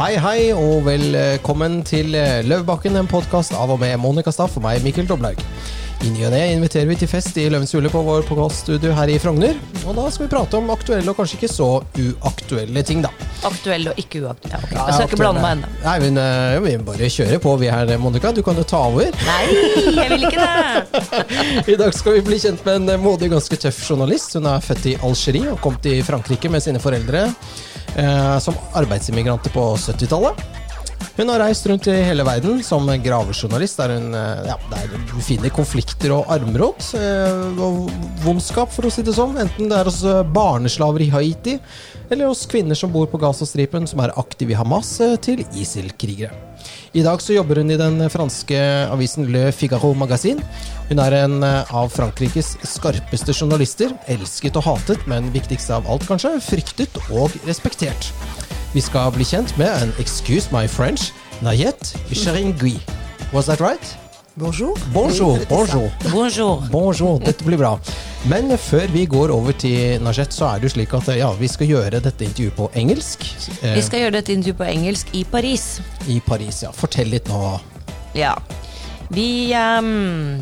Hei, hei, og velkommen til eh, Løvbakken, en podkast av og med Monica Staff og meg, Mikkel Doblaug. I ny og ne inviterer vi til fest i Løvens hule på vår podkaststudio her i Frogner. Og da skal vi prate om aktuelle og kanskje ikke så uaktuelle ting, da. Aktuelle og ikke uaktuelle. Ja, ok. Jeg skal ikke blande meg ennå. Nei, men eh, vi bare kjører på vi her, Monica. Du kan jo ta over. Nei, jeg vil ikke det! I dag skal vi bli kjent med en modig, ganske tøff journalist. Hun er født i Algerie og kom til Frankrike med sine foreldre eh, som arbeidsimmigranter på 70-tallet. Hun har reist rundt i hele verden som gravejournalist, der hun eh, ja, der finner konflikter og armråd. eh, Og vondskap, for å si det sånn. Enten det er hos eh, barneslaver i Haiti, eller hos kvinner som bor på Gazastripen, som er aktive i Hamas, til ISIL-krigere. I dag så jobber hun i den franske avisen Le Figaro Magasin. Hun er en av Frankrikes skarpeste journalister. Elsket og hatet, men viktigst av alt kanskje, fryktet og respektert. Vi skal bli kjent med en Excuse my French, Nayet Cheringui. Was that right? Bonjour. Bonjour, bonjour. Bonjour. Bonjour, dette blir bra. Men før vi går over til Najet, så er det jo slik at ja, vi skal gjøre dette intervjuet på engelsk. eh, Vi skal gjøre dette intervjuet på engelsk i Paris. I Paris, ja. Fortell litt nå. Ja. Vi ehm,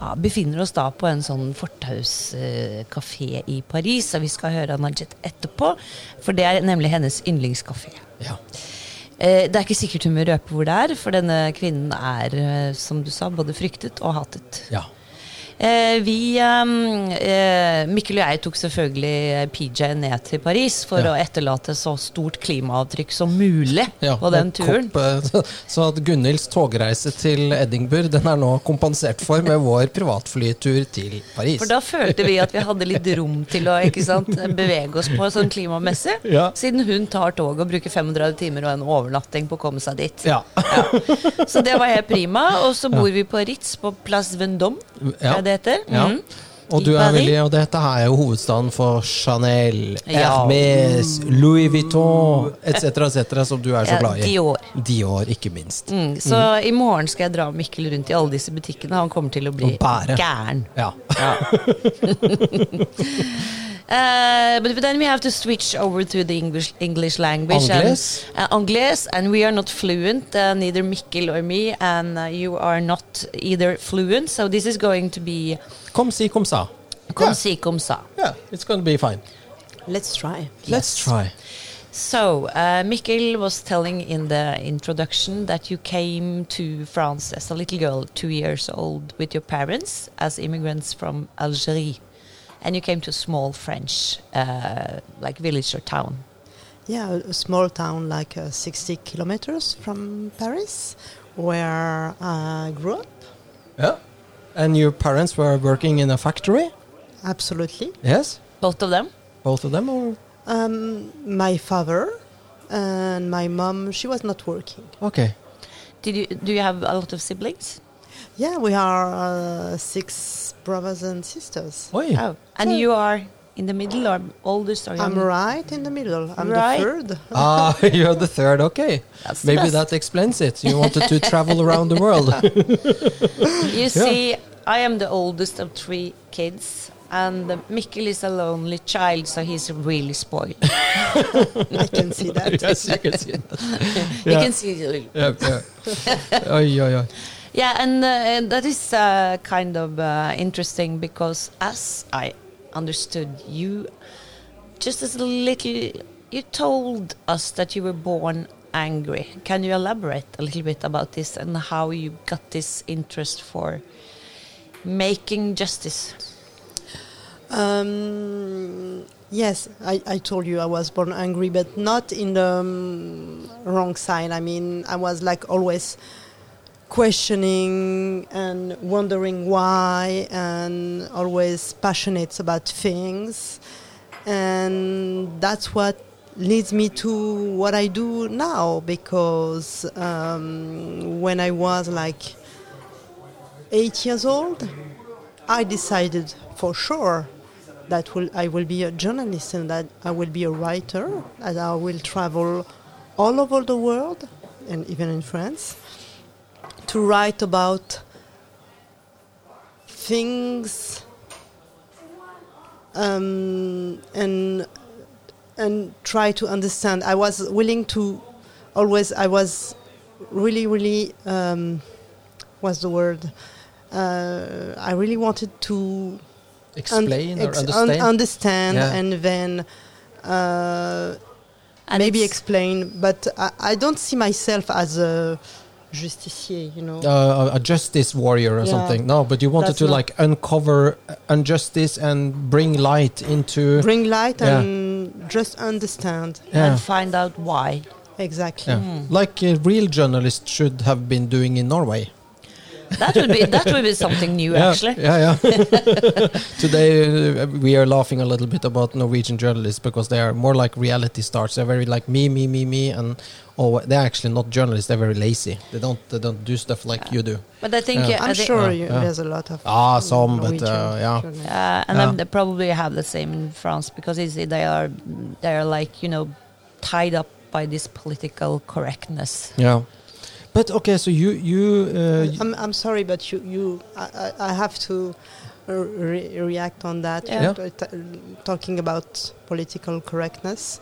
ha, befinner oss da på en sånn fortauskafé i Paris, og vi skal høre Anajet etterpå, for det er nemlig hennes yndlingskafé. Ja. Eh, det er ikke sikkert hun vil røpe hvor det er, for denne kvinnen er, eh, som du sa, både fryktet og hatet. ja. Eh, vi, ehm, eh, Mikkel og jeg tok selvfølgelig PJ ned til Paris for Ja. å etterlate så stort klimaavtrykk som mulig Ja, på den turen. Kopp, eh, så at Gunhilds togreise til Edinburgh den er nå kompensert for med vår privatflytur til Paris. For da følte vi at vi hadde litt rom til å sant, bevege oss på sånn klimamessig. Ja. Siden hun tar tog og bruker 35 timer og en overnatting på å komme seg dit. Ja. Så det var helt prima. Og så bor vi på Ritz på Place Vendôme, Ja. er det heter. Ja. Mm. Og, du er veldig, og dette her er jo hovedstaden for Chanel, Ja. Hermes, Louis Vuitton etc., etc., som du er så glad i. Dior. Dior, ikke minst. Mm, så i morgen skal jeg dra Mikkel rundt i alle disse butikkene. Han kommer til å bli gæren. Ja. Ja. Uh, but then we have to switch over to the English English language. Angles? And, uh, Angles, and we are not fluent, uh, neither Mikkel or me, and uh, you are not either fluent. So this is going to be Kom si, kom sa. comme si comme ça. Yeah, it's gonna be fine. Let's try. Let's try. So uh, Mikkel was telling in the introduction that you came to France as a little girl, two years old, with your parents as immigrants from Algerie, and you came to a small French, uh, like village or town. Yeah, a, a small town like uh, 60 kilometers from Paris, where I grew up. Yeah. And your parents were working in a factory? Absolutely. Yes? Both of them. Both of them? Or? Um, my father and my mom, she was not working. Okay. Did you do you have a lot of siblings? Yeah, we are uh, six brothers and sisters. Oi. Oh, and you are in the middle or oldest or I'm right in the middle. I'm Right. the third. Ah, you're the third. Okay. That's Maybe best. that explains it. You wanted to travel around the world. You see, I am the oldest of three kids, and uh, Mikkel is a lonely child, so he's really spoiled. I can see that. yes, you can see that. You can see. Yeah, yeah. Oi, oi, oi. Yeah, and, uh, that is uh, kind of uh, interesting because, as I understood, you just as a little, you told us that you were born angry. Can you elaborate a little bit about this and how you got this interest for making justice? Um, yes, I, I told you I was born angry, but not in the um, wrong side. I mean, I was like always questioning and wondering why, and always passionate about things. And that's what leads me to what I do now because um, when I was like eight years old, I decided for sure that will, I will be a journalist and that I will be a writer, and I will travel all over the world and even in France to write about things um, and and try to understand. I was willing to always I was really, really, um, what's the word? Uh, I really wanted to un- Explain or ex- un- understand. understand Yeah. and then uh, And maybe explain. But I, I don't see myself as a justicier, you know. uh, a justice warrior or Yeah. something. No, but you wanted That's to like uncover injustice and bring light into. Bring light Yeah. and just understand. Yeah. and find out why. Exactly. Yeah. Like a real journalist should have been doing in Norway. That would be that would be something new, yeah, actually. Yeah, yeah. Today uh, we are laughing a little bit about Norwegian journalists because they are more like reality stars. They're very like me, me, me, me, and oh, they're actually not journalists. They're very lazy. They don't they don't do stuff like you do. But I think Yeah. yeah, I I'm think- sure Yeah, you, there's a lot of Ah, some, but Norwegian uh, yeah. Uh, and Yeah. then they probably have the same in France because it's, they are they are like you know tied up by this political correctness. Yeah. But okay, so you you uh, y- I'm, I'm sorry, but you, you I, I I have to uh, re- react on that. Yeah. Yeah. T- t- talking about political correctness,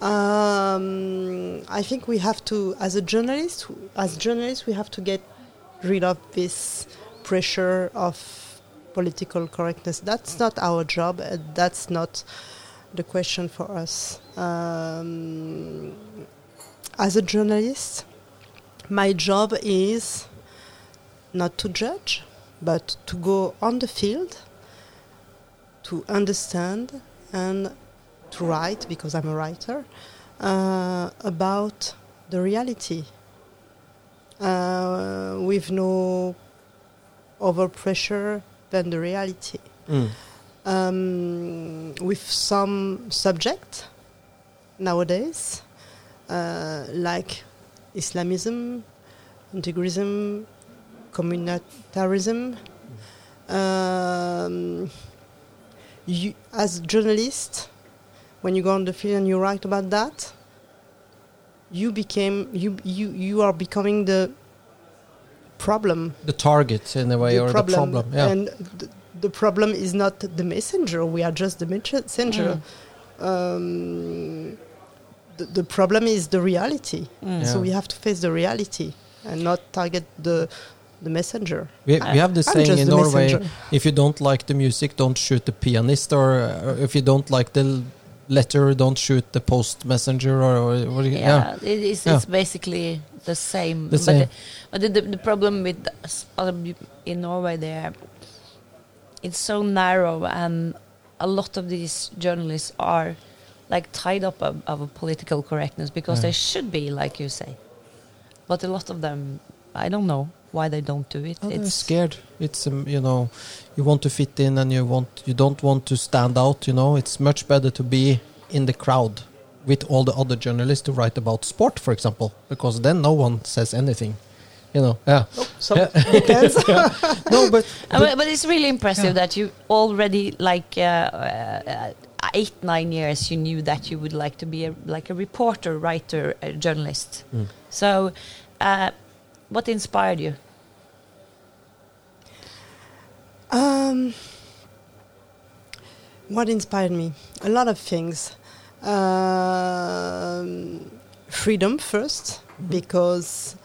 um, I think we have to, as a journalist, as journalists, we have to get rid of this pressure of political correctness. That's not our job. Uh, that's not the question for us. Um, as a journalist, my job is not to judge, but to go on the field, to understand, and to write, because I'm a writer, uh, about the reality. Uh, with no overpressure than the reality. mm, Um, with some subject nowadays, uh, like Islamism, integrism, communitarism. Um, you, as journalist, when you go on the field and you write about that, you became you you you are becoming the problem the target in a way the or the problem. Yeah. And th- the problem is not the messenger. We are just the messenger. Um, the, the problem is the reality. Mm. So we have to face the reality and not target the the messenger. We, we have the I'm saying in the Norway: messenger. if you don't like the music, don't shoot the pianist, or uh, if you don't like the letter, don't shoot the post messenger, or, or, or Yeah, it is, Yeah. it's basically the same. The but same. The, but the, the, the problem with in Norway, there, it's so narrow, and a lot of these journalists are like tied up of, of a political correctness because Yeah. they should be, like you say. But a lot of them, I don't know why they don't do it. Oh, they're it's scared. It's um, you know, you want to fit in, and you want you don't want to stand out. You know, it's much better to be in the crowd with all the other journalists to write about sport, for example, because then no one says anything. You know, yeah. So Yeah. depends. No, but, Uh, but but, but it's really impressive Yeah. that you already like uh, uh, eight nine years you knew that you would like to be a, like a reporter writer a journalist Mm. so uh, what inspired you Um, what inspired me? A lot of things. Um, freedom first, because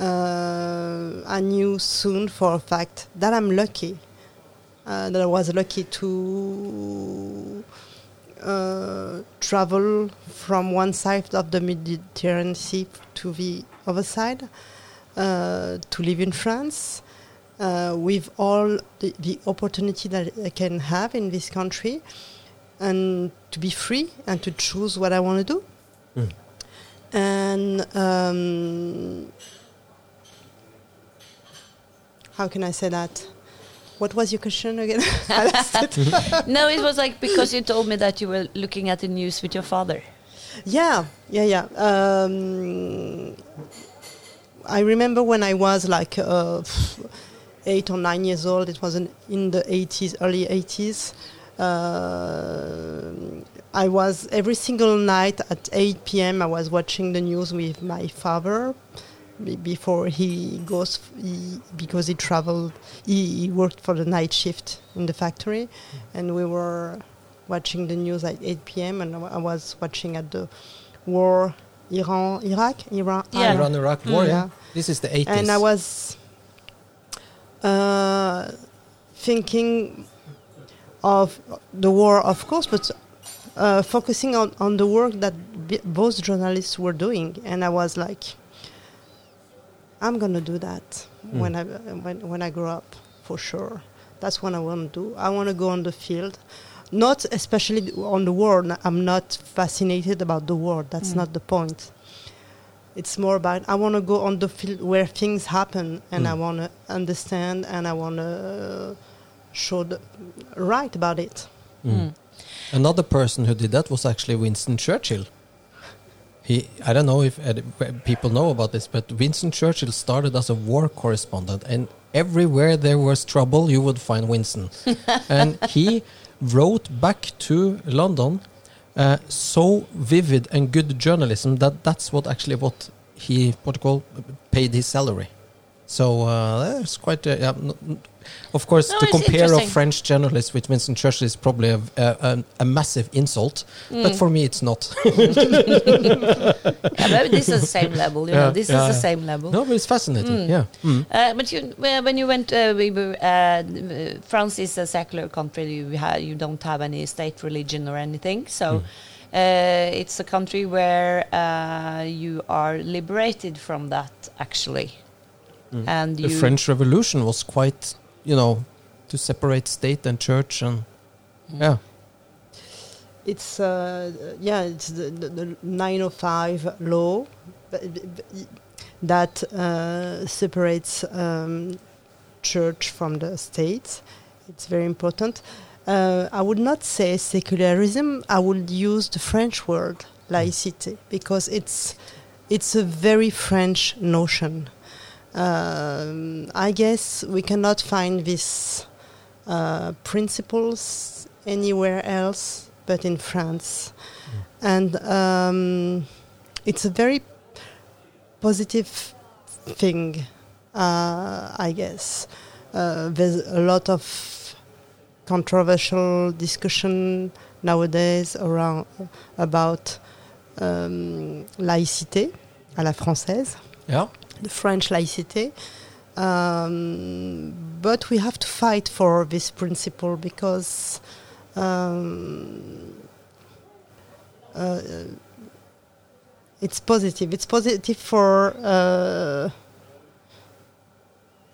uh, I knew soon for a fact that I'm lucky. Uh, that I was lucky to uh, travel from one side of the Mediterranean Sea to the other side, uh, to live in France, uh, with all the, the opportunity that I can have in this country, and to be free and to choose what I want to do. Mm. And um, how can I say that? What was your question again? I lost it. no it was like because you told me that you were looking at the news with your father Yeah, yeah, yeah. Um, I remember when I was like uh, eight or nine years old. It was in, in the 80s, early 80s. Uh, I was every single night at 8 p.m. I was watching the news with my father before he goes he, because he traveled. He, he worked for the night shift in the factory, and we were watching the news at 8 p.m. and I was watching at the war Iran, Iraq, Iran, Yeah. Iran Iraq war. Mm. Yeah. Yeah. This is the 80s. and I was uh, thinking of the war, of course, but uh, focusing on, on the work that b- both journalists were doing, and I was like, I'm gonna do that Mm. when I when, when I grow up, for sure. That's what I want to do. I want to go on the field, not especially on the world. I'm not fascinated about the world. That's Mm. not the point. It's more about I want to go on the field where things happen, and I Mm. want to understand, and I want to show the, write about it. Mm. Another person who did that was actually Winston Churchill. He, I don't know if people know about this, but Winston Churchill started as a war correspondent, and everywhere there was trouble, you would find Winston. and he wrote back to London uh, so vivid and good journalism that that's what actually what he what call paid his salary. So uh, that's quite. Uh, yeah, n- n- of course, No, to compare a. French journalist with Winston Churchill is probably a, a, a, massive insult, but for me, it's not. Yeah, this is the same level. You know, this is the same level. no, but it's fascinating. Mm. Yeah. Mm. Uh, but you, well, when you went, uh, we were, uh, France is a secular country. You, ha- you don't have any state religion or anything. So uh, it's a country where uh, you are liberated from that, actually. Mm. And The French Revolution was quite, you know, to separate state and church, and yeah. It's uh, yeah, it's the, the, the 905 law that uh, separates um, church from the state. It's very important. Uh, I would not say secularism. I would use the French word laïcité because it's it's a very French notion. Um, I guess we cannot find these uh, principles anywhere else but in France. And um, it's a very positive thing, uh, I guess. Uh, there's a lot of controversial discussion nowadays around about um, laïcité à la française Yeah. The French laïcité. Um, but we have to fight for this principle because um, uh, it's positive. It's positive for uh,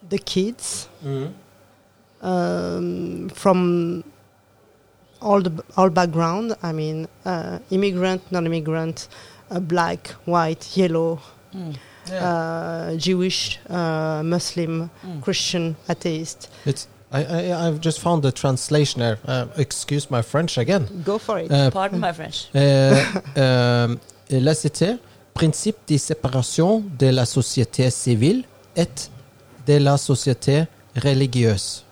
the kids um, from all the all background. I mean, uh, immigrant, non-immigrant, uh, black, white, yellow, Mm, uh, Jewish, uh, Muslim, mm. Christian, atheist. It's. I, I I've just found the translation there. Uh, excuse my French again. Go for it. Uh, Pardon my French. Euh, euh, là, c'était principe de séparation de la société civile et de la société religieuse.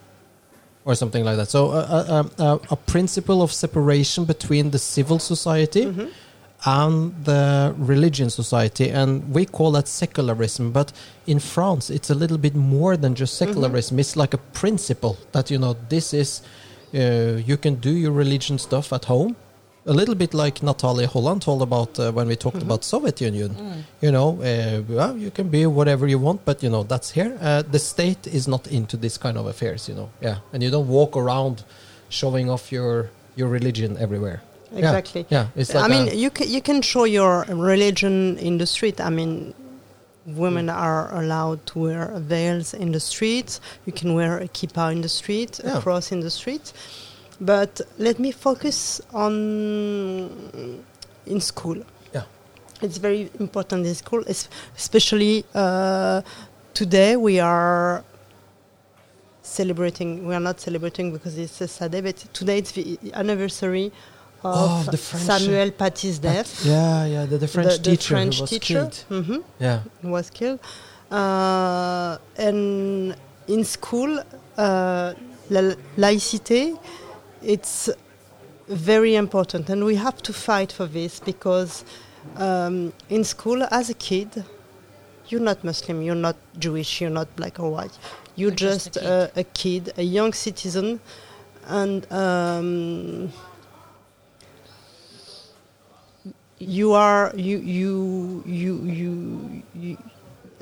Or something like that. So, uh, uh, uh, a principle of separation between the civil society Mhm. And the religion society. And we call that secularism. But in France, it's a little bit more than just secularism. It's like a principle that, you know, this is, uh, you can do your religion stuff at home. A little bit like Natalia Holland told about uh, when we talked Mhm. about Soviet Union. Mm. You know, uh, well, you can be whatever you want, but you know that's here. Uh, the state is not into this kind of affairs. You know, yeah, and you don't walk around showing off your your religion everywhere. Yeah, Exactly. Yeah, it's like I mean, you can, you can show your religion in the street. I mean, women are allowed to wear veils in the street. You can wear a kippah in the street, Yeah. a cross in the street. But let me focus on in school. Yeah. It's very important in school, es- especially uh, today. We are celebrating. We are not celebrating because it's a sad day, but today it's the anniversary of Oh, the French, uh, Samuel Paty's death. yeah, yeah, the, the French the, the teacher French who was teacher killed. hmm Yeah, was killed. Uh, and in school, uh, la- laïcité, it's very important, and we have to fight for this because um, in school, as a kid, you're not Muslim, you're not Jewish, you're not black or white. You're, You're just just, a a, a kid, a young citizen, and um, you are you you you you, you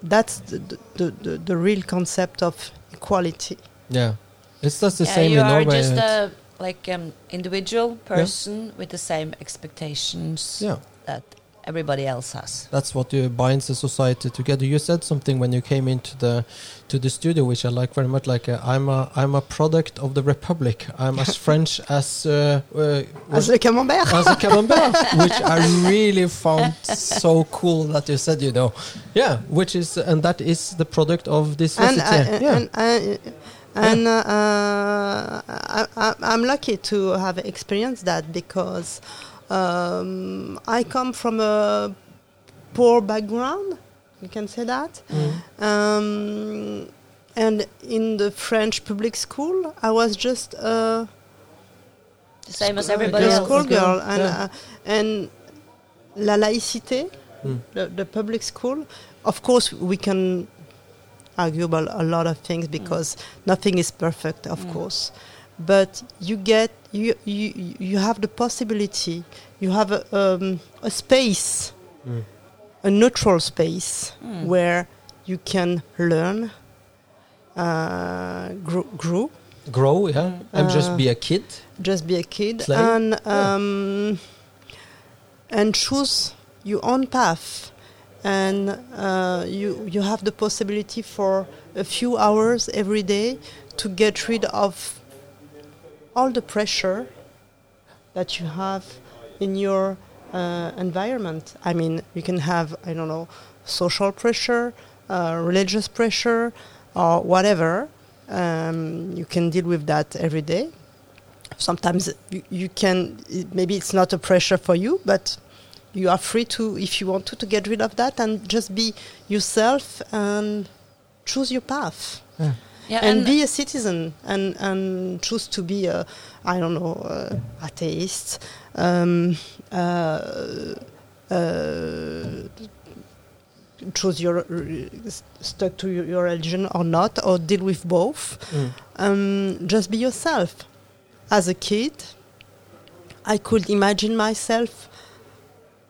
that's the, the, the, the real concept of equality. Yeah, it's just the yeah, same you in are just a like um, individual person with the same expectations yeah, that everybody else has. that's what you binds the society together. You said something when you came into the to the studio, which I like very much. Like uh, I'm a I'm a product of the republic. I'm as French as uh, uh, as le camembert as a camembert, which I really found so cool that you said, you know, yeah, which is and that is the product of this and society. I, yeah, and, I, and uh, uh, I, I, I'm lucky to have experienced that because um, I come from a poor background. You can say that. Mm. Um, and in the French public school, I was just a, The same as everybody a Yeah. else. schoolgirl, and Yeah. uh, and la laïcité, Mm. the, the public school. Of course, we can argue about a lot of things because nothing is perfect, of Mm. course. But you get you you you have the possibility. You have a, um, a space, Mm. a neutral space Mm. where you can learn, uh, grow, grow Grow, yeah, and just Uh, be a kid. just be a kid Play. and Yeah. um, and choose your own path and uh, you you have the possibility for a few hours every day to get rid of all the pressure that you have in your uh, environment. I mean you can have i don't know social pressure uh, religious pressure or whatever. Um, you can deal with that every day. Sometimes you, you can maybe it's not a pressure for you but you are free to if you want to to get rid of that and just be yourself and choose your path. Yeah. Yeah, and, be a citizen and and choose to be a i don't know uh, atheist um, uh, uh, choose your stuck to your, your religion or not or deal with both Mm. um, just be yourself. As a kid, I could imagine myself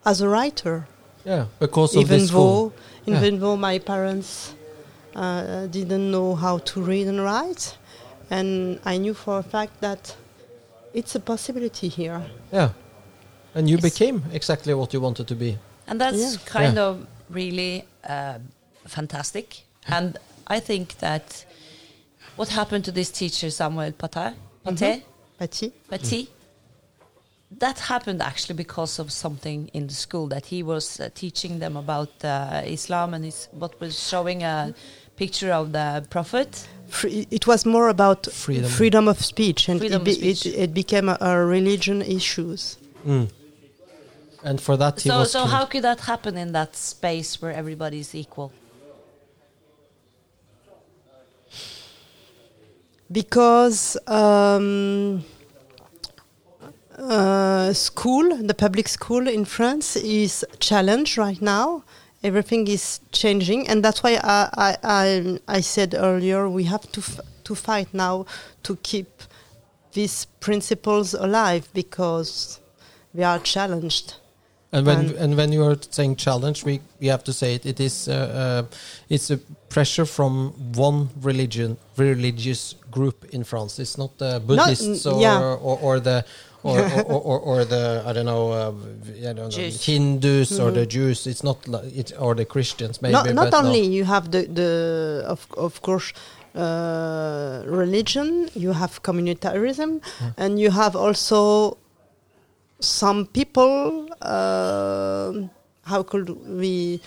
as a writer, Yeah, because of even this school. though, Yeah. even though my parents uh, didn't know how to read and write, and I knew for a fact that it's a possibility here. Yeah, and you Yes. became exactly what you wanted to be. And that's Yeah. kind Yeah. of really uh, fantastic. And I think that what happened to this teacher, Samuel Paté, Paté, Patti? Paty, that happened actually because of something in the school that he was uh, teaching them about uh, Islam and his, what was showing a picture of the Prophet. Free, it was more about Freedom. freedom, of speech, and Freedom it, of be, it, speech. it became a, a religion issues. Mm. And for that, he So, was. so killed. how could that happen in that space where everybody is equal? because um, uh, school, the public school in France, is challenged right now. Everything is changing, and that's why I I, I, I said earlier we have to f- to fight now to keep these principles alive because we are challenged. And when And- and when you are saying challenge, we, we have to say it. It is uh, uh, it's a pressure from one religion religious group in France. It's not the Buddhists or, yeah. or or the or, or, or, or the I don't know uh, I don't know Jews. Hindus or Mhm. the Jews. It's not like it or the Christians maybe. not not but no. only you have the the of of course uh, religion, you have communitarism, Yeah. and you have also some people. Uh, how could we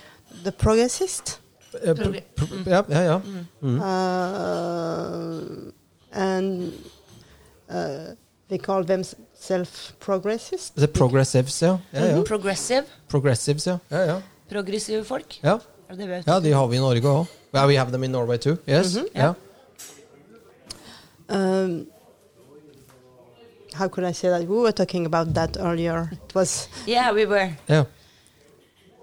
the progressist? Uh, pr- Progr- pr- yeah, yeah, yeah. Mm. Uh, and uh, they call themselves progressists. The progressives, ja. ja, ja. Progressive? Progressives, ja. ja, ja. Progressive folk? ja. Er det Ja, de har vi i Norge òg. Well, we have them in Norway too. Yes. Mhm. yeah. Um, how could I say that? We were talking about that earlier. It was Yeah, we were. Yeah.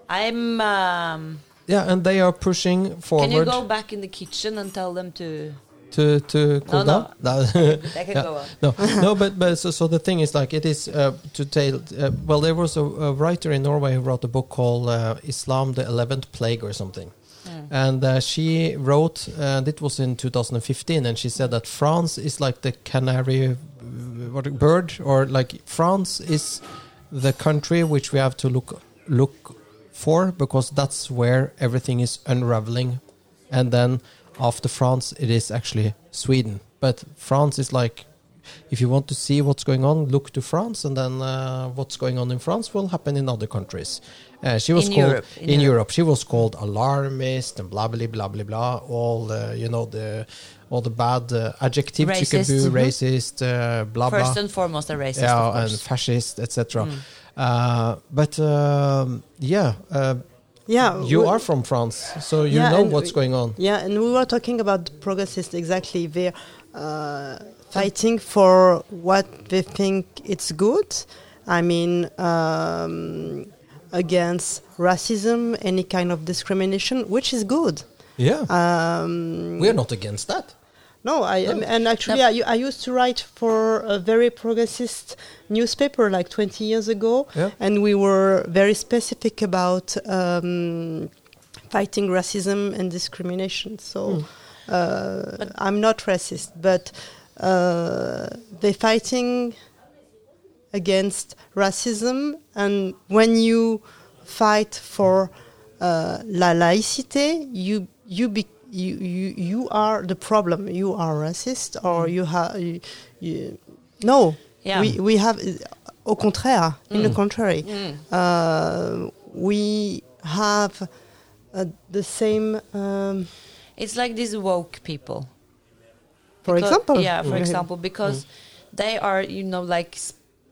I'm. Um, Yeah, and they are pushing forward. can you go back in the kitchen and tell them to to to cool No, down? No. That can Yeah. go on. no, no, but but so, so the thing is like it is uh, to tell. Uh, well, there was a, a writer in Norway who wrote a book called uh, Islam: The Eleventh Plague or something, Mm. and uh, she wrote. And it was in 2015, and she said that France is like the canary what, bird, or like France is the country which we have to look look for because that's where everything is unraveling, and then after France, it is actually Sweden. But France is like, if you want to see what's going on, look to France, and then uh, what's going on in France will happen in other countries. Uh, she was In called Europe, in in Europe. Europe. She was called alarmist and blah blah blah blah blah. All the you know the all the bad uh, adjectives you can Racist. do, Mhm. racist, uh, blah First blah, and foremost, a racist. yeah, and fascist, etc. Mm. Uh, but um, yeah, uh, Yeah, you are from France, so you Yeah, know what's going on. Yeah, and we were talking about the progressists exactly. They're uh, fighting for what they think it's good. I mean, um, against racism, any kind of discrimination, which is good. Yeah, Um, we're not against that. No, I No. and actually, No. I, u- I used to write for a very progressist newspaper like 20 years ago, Yeah. and we were very specific about um, fighting racism and discrimination. So Mm. uh, I'm not racist, but uh, they're fighting against racism, and when you fight for uh, la laïcité, you you be you, you you are the problem. You are racist, or you have you, you, no. Yeah. We we have au contraire, in the Mm. contrary, Mm. uh, we have uh, the same. Um, It's like these woke people. for Because- example, yeah, for Mhm. example, because they are, you know, like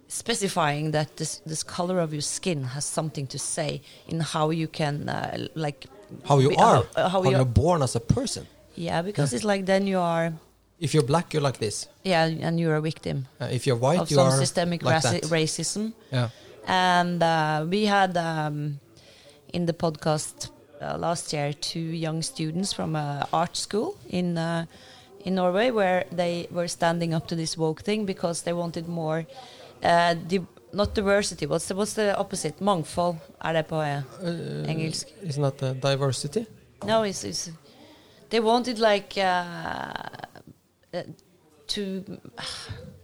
specifying that this this color of your skin has something to say in how you can, uh, like, How you be- are, how, uh, how how you you're born as a person. yeah, because it's like then you are, If you're black, you're like this. yeah, and you're a victim Uh, if you're white, of you some are systemic like racism. Yeah. And uh, we had um, in the podcast uh, last year two young students from a art school in uh, in Norway where they were standing up to this woke thing because they wanted more uh, not diversity. What's the, what's the opposite? Mangfold. Er det på eh, Uh, engelsk? Isn't that uh, diversity? No, it's, it's they wanted like uh, uh, to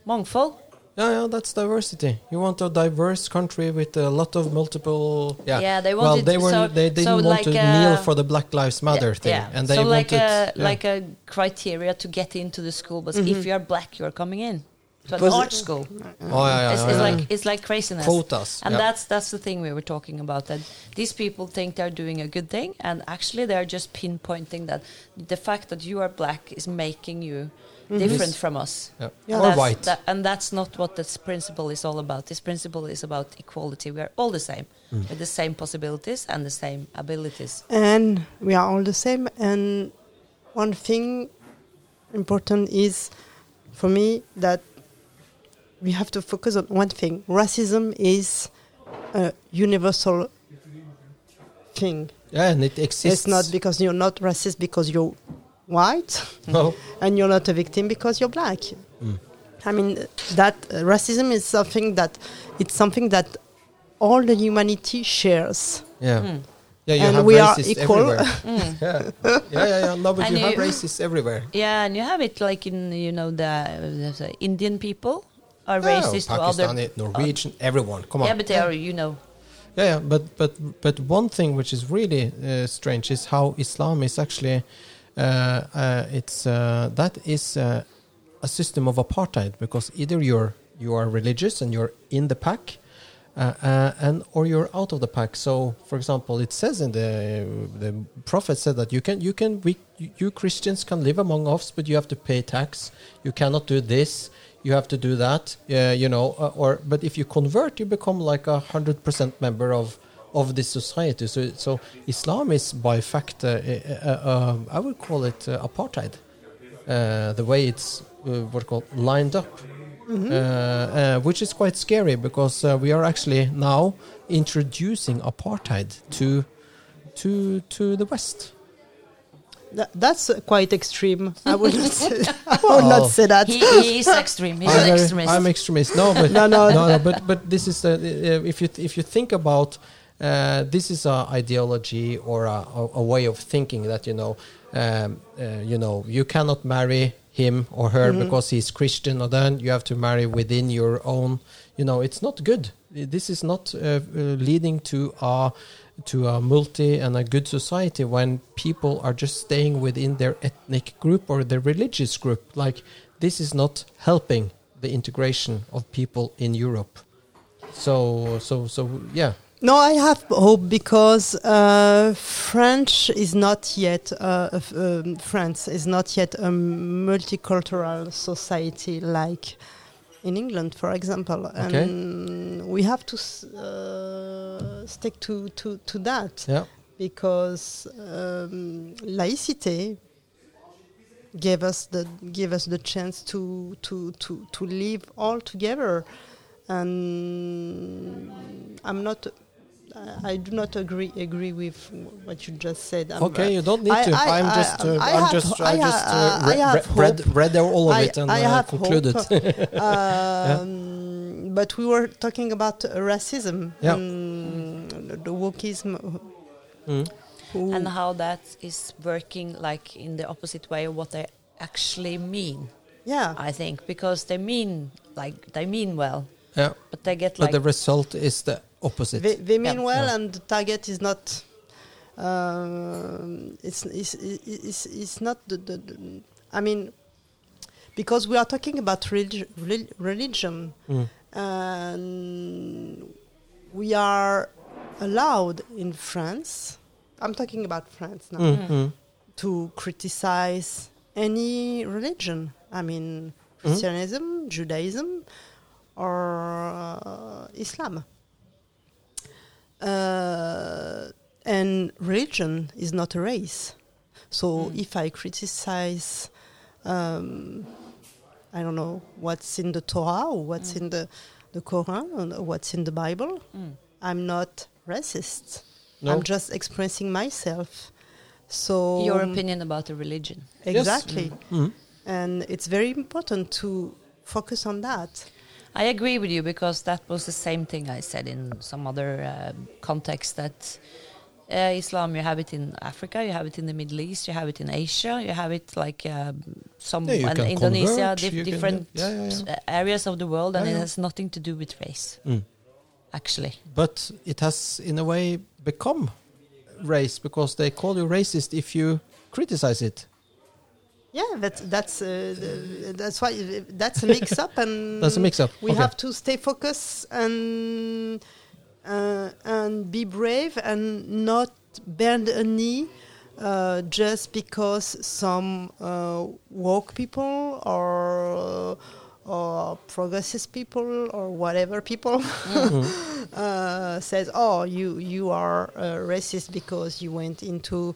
mangfold. Yeah, yeah, that's diversity. You want a diverse country with a lot of multiple. Yeah, Yeah, they well, wanted they were so- they didn't so want like, to uh, kneel for the Black Lives Matter Yeah, thing, yeah. and they so like wanted a yeah. like a criteria to get into the school was Mhm. if you are black, you are coming in to an Was it- art school. oh yeah, yeah, it's, yeah, it's yeah. like it's like craziness. quotas. And yeah. that's that's the thing we were talking about. That these people think they're doing a good thing, and actually they're just pinpointing that the fact that you are black is making you different Yes. from us. yeah. Yeah. or white. that- and that's not what this principle is all about. This principle is about equality. We are all the same, Mm. with the same possibilities and the same abilities. and we are all the same. And one thing important is for me that we have to focus on one thing. Racism is a universal thing. yeah, and it exists. It's not because you're not racist because you're white, no. and you're not a victim because you're black. Mm. I mean that uh, racism is something that it's something that all the humanity shares. Yeah, Mm. yeah. You And have we are equal. everywhere. Mm. yeah. yeah, yeah, yeah. No, but And you have you- racists everywhere. Yeah, and you have it like in you know the, there's a Indian people are racist to other. Pakistani, Norwegian, everyone. Come on. Yeah, but they are you know. Yeah, yeah, but but but one thing which is really uh, strange is how Islam is actually uh, uh, it's uh, that is uh, a system of apartheid because either you're you are religious and you're in the pack. Uh, uh, and or you're out of the pack. So, for example, it says in the the prophet said that you can you can we you Christians can live among us, but you have to pay tax. You cannot do this. You have to do that. Uh, you know, uh, or but if you convert, you become like a hundred percent member of of this society. So, so Islam is by fact, uh, uh, uh, I would call it uh, apartheid. Uh, the way it's uh, what called lined up uh, uh, which is quite scary because uh, we are actually now introducing apartheid to to to the West. Tha- that's uh, quite extreme. I would not say, I would Well, not say that. he, he is extreme. He's I'm, an very- extremist. I'm extremist. No, but No, no. no, no, but but this is the, uh, if you if you think about uh, this is a ideology or a, a, a way of thinking that you know um, uh, you know you cannot marry him or her Mhm. because he's Christian or then you have to marry within your own you know it's not good this is not uh, uh, leading to a to a multi and a good society when people are just staying within their ethnic group or their religious group. Like this is not helping the integration of people in Europe. So so so yeah. No, I have hope because uh, French is not yet uh, um, France is not yet a multicultural society like in England, for example, Okay. and we have to uh, stick to, to, to that yeah because um, laïcité gave us the gave us the chance to to to to live all together and I'm not I I do not agree agree with what you just said. I'm, okay you don't need I- to I- I'm just uh, I I'm have- just I I just uh, re- have re- read hope. read all of I- it and I uh, have concluded hope. um, but we were talking about uh, racism Yeah. and the wokeism. Mm. and how that is working like in the opposite way of what they actually mean. yeah, I think because they mean like they mean well, yeah but they get but the result is the opposite they, they mean Yeah. well, Yeah. and the target is not. Um, it's, it's, it's, it's not the, the, the. I mean, because we are talking about relig- religion, Mm. and we are allowed in France. I'm talking about France now Mm, mm. to criticize any religion. I mean, Christianism, Judaism, or uh, Islam. Uh, and religion is not a race. So if I criticize, um, I don't know, what's in the Torah or what's in the, the Quran or what's in the Bible, Mm. I'm not racist. No. I'm just expressing myself. So your opinion about the religion. exactly, Mm. and it's very important to focus on that. I agree with you because that was the same thing I said in some other uh, context that uh, Islam, you have it in Africa, you have it in the Middle East, you have it in Asia, you have it like um, some Yeah, can Indonesia, dif- you can- different yeah, yeah, uh, areas of the world, and it has nothing to do with race, Mm. actually. But it has, in a way, become race because they call you racist if you criticize it. Yeah, that's that's uh, the- that's why uh, that's a mix up, and That's a mix-up, We okay. have to stay focused and uh, and be brave and not bend a knee uh, just because some uh, woke people or or progressive people or whatever people uh, says, "Oh, you you are uh, racist because you went into."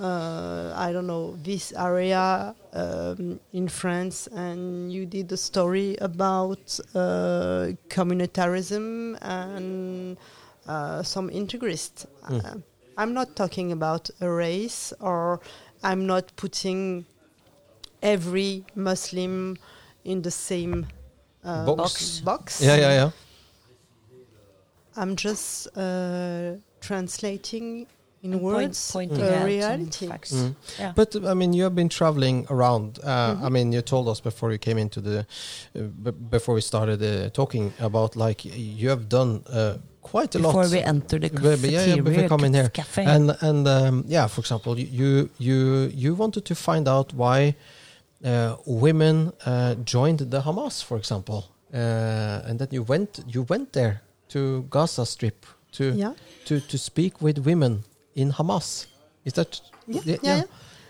Uh, I don't know this area um, in France, and you did a story about uh, communitarism and uh, some integrist. Uh, I'm not talking about a race, or I'm not putting every Muslim in the same uh, Box. box. Yeah, yeah, yeah. I'm just uh, translating in And point- words pointing uh, out some reality. facts. Mm. Yeah. But I mean, you have been traveling around. Uh, Mm-hmm. I mean, you told us before you came into the, uh, b- before we started uh, talking about like you have done uh, quite a Before lot. Before we enter the Be- be- yeah, yeah, before we cafeteria, come in here. cafe. And and um, yeah, for example, you you you, you wanted to find out why uh, women uh, joined the Hamas, for example, uh, and then you went you went there to Gaza Strip to Yeah. to to speak with women in Hamas. Is that Yeah, yeah, yeah.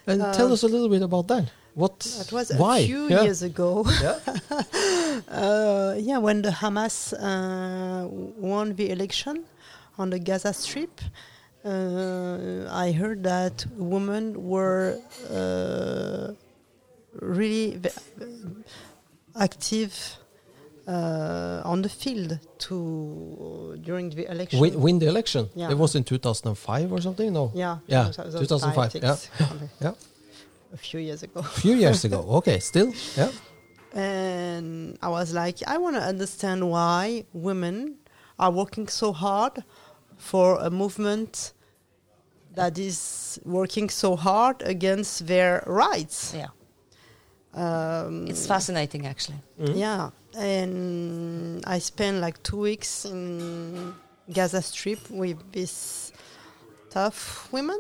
And tell Uh, us a little bit about that. What? That was why? a few Yeah. years ago. Yeah. uh, yeah, when the Hamas uh, won the election on the Gaza Strip, uh, I heard that women were uh, really ve- active uh, on the field to during the election. Win, win the election. Yeah. It was in 2005 or something. No. yeah, Yeah, 2005, 2005, yeah. six. Yeah. a few years ago. A few years ago. Okay, still. Yeah. and I was like, I want to understand why women are working so hard for a movement that is working so hard against their rights. Yeah, Um, it's fascinating actually. Yeah, and I spent like two weeks in Gaza Strip with these tough women.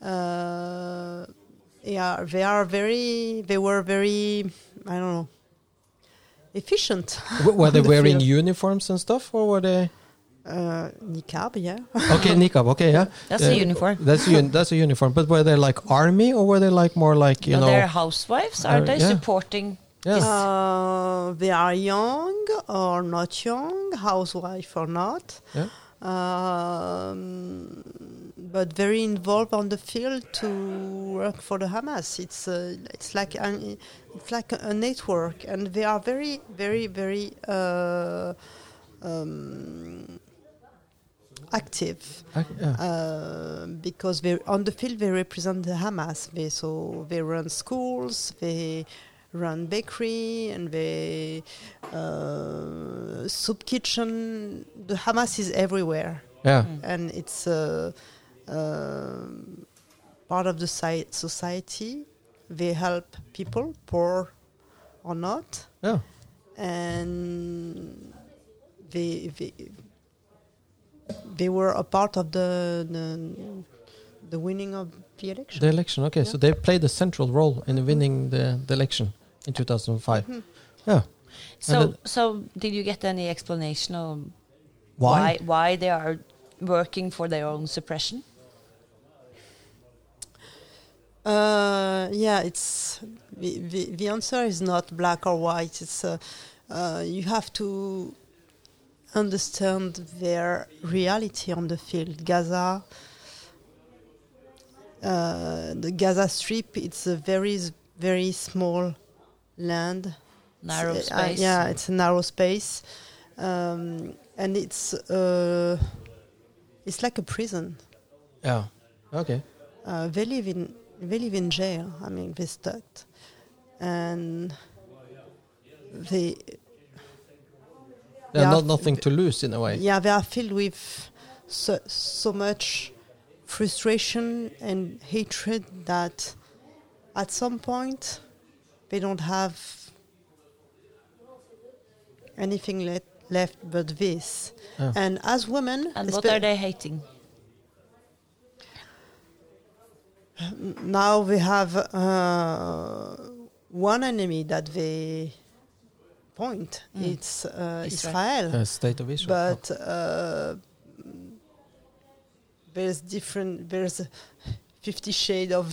Uh, yeah, they are very. They were very. I don't know. Efficient. W- Were they the wearing field. uniforms and stuff, or were they? Uh, niqab, yeah. Okay, niqab. Okay, yeah. That's Uh, a uniform. That's a un- that's a uniform. But were they like army, or were they like more like you no, know? they're housewives. Are Uh, they yeah. supporting? Yeah. Uh, they are young or not young, housewife or not. Yeah. Um, but very involved on the field to work for the Hamas. It's uh, it's like an, it's like a, network, and they are very very very uh, um, active yeah. uh, because they on the field they represent the Hamas. They so they run schools, they run bakery, and they uh, soup kitchen. The Hamas is everywhere, yeah. and it's uh, uh, part of the si- society. They help people, poor or not, Yeah. and they they, they were a part of the the, the winning of the election. The election. Okay, so they played a central role in winning the, the election in 2005. Mhm. Yeah. So, then- so did you get any explanation of Why? why why they are working for their own suppression? Uh, yeah, it's the, the the answer is not black or white. It's uh, uh, you have to understand their reality on the field. Gaza, uh, the Gaza Strip, it's a very very small land. Narrow It's, uh, space. yeah, it's a narrow space, um, and it's uh, it's like a prison. Yeah. Okay. Uh, they live in they live in jail. I mean, they're stuck, and they Yeah, Yeah, not nothing to lose in a way. yeah they are filled with so, so much frustration and hatred that at some point they don't have anything le- left but this. Yeah. And as women, And what are they hating? now we have uh, one enemy that they point. Mm. It's uh, Israel. Israel. Uh, state of Israel. but uh, there's different. There's Fifty Shades of.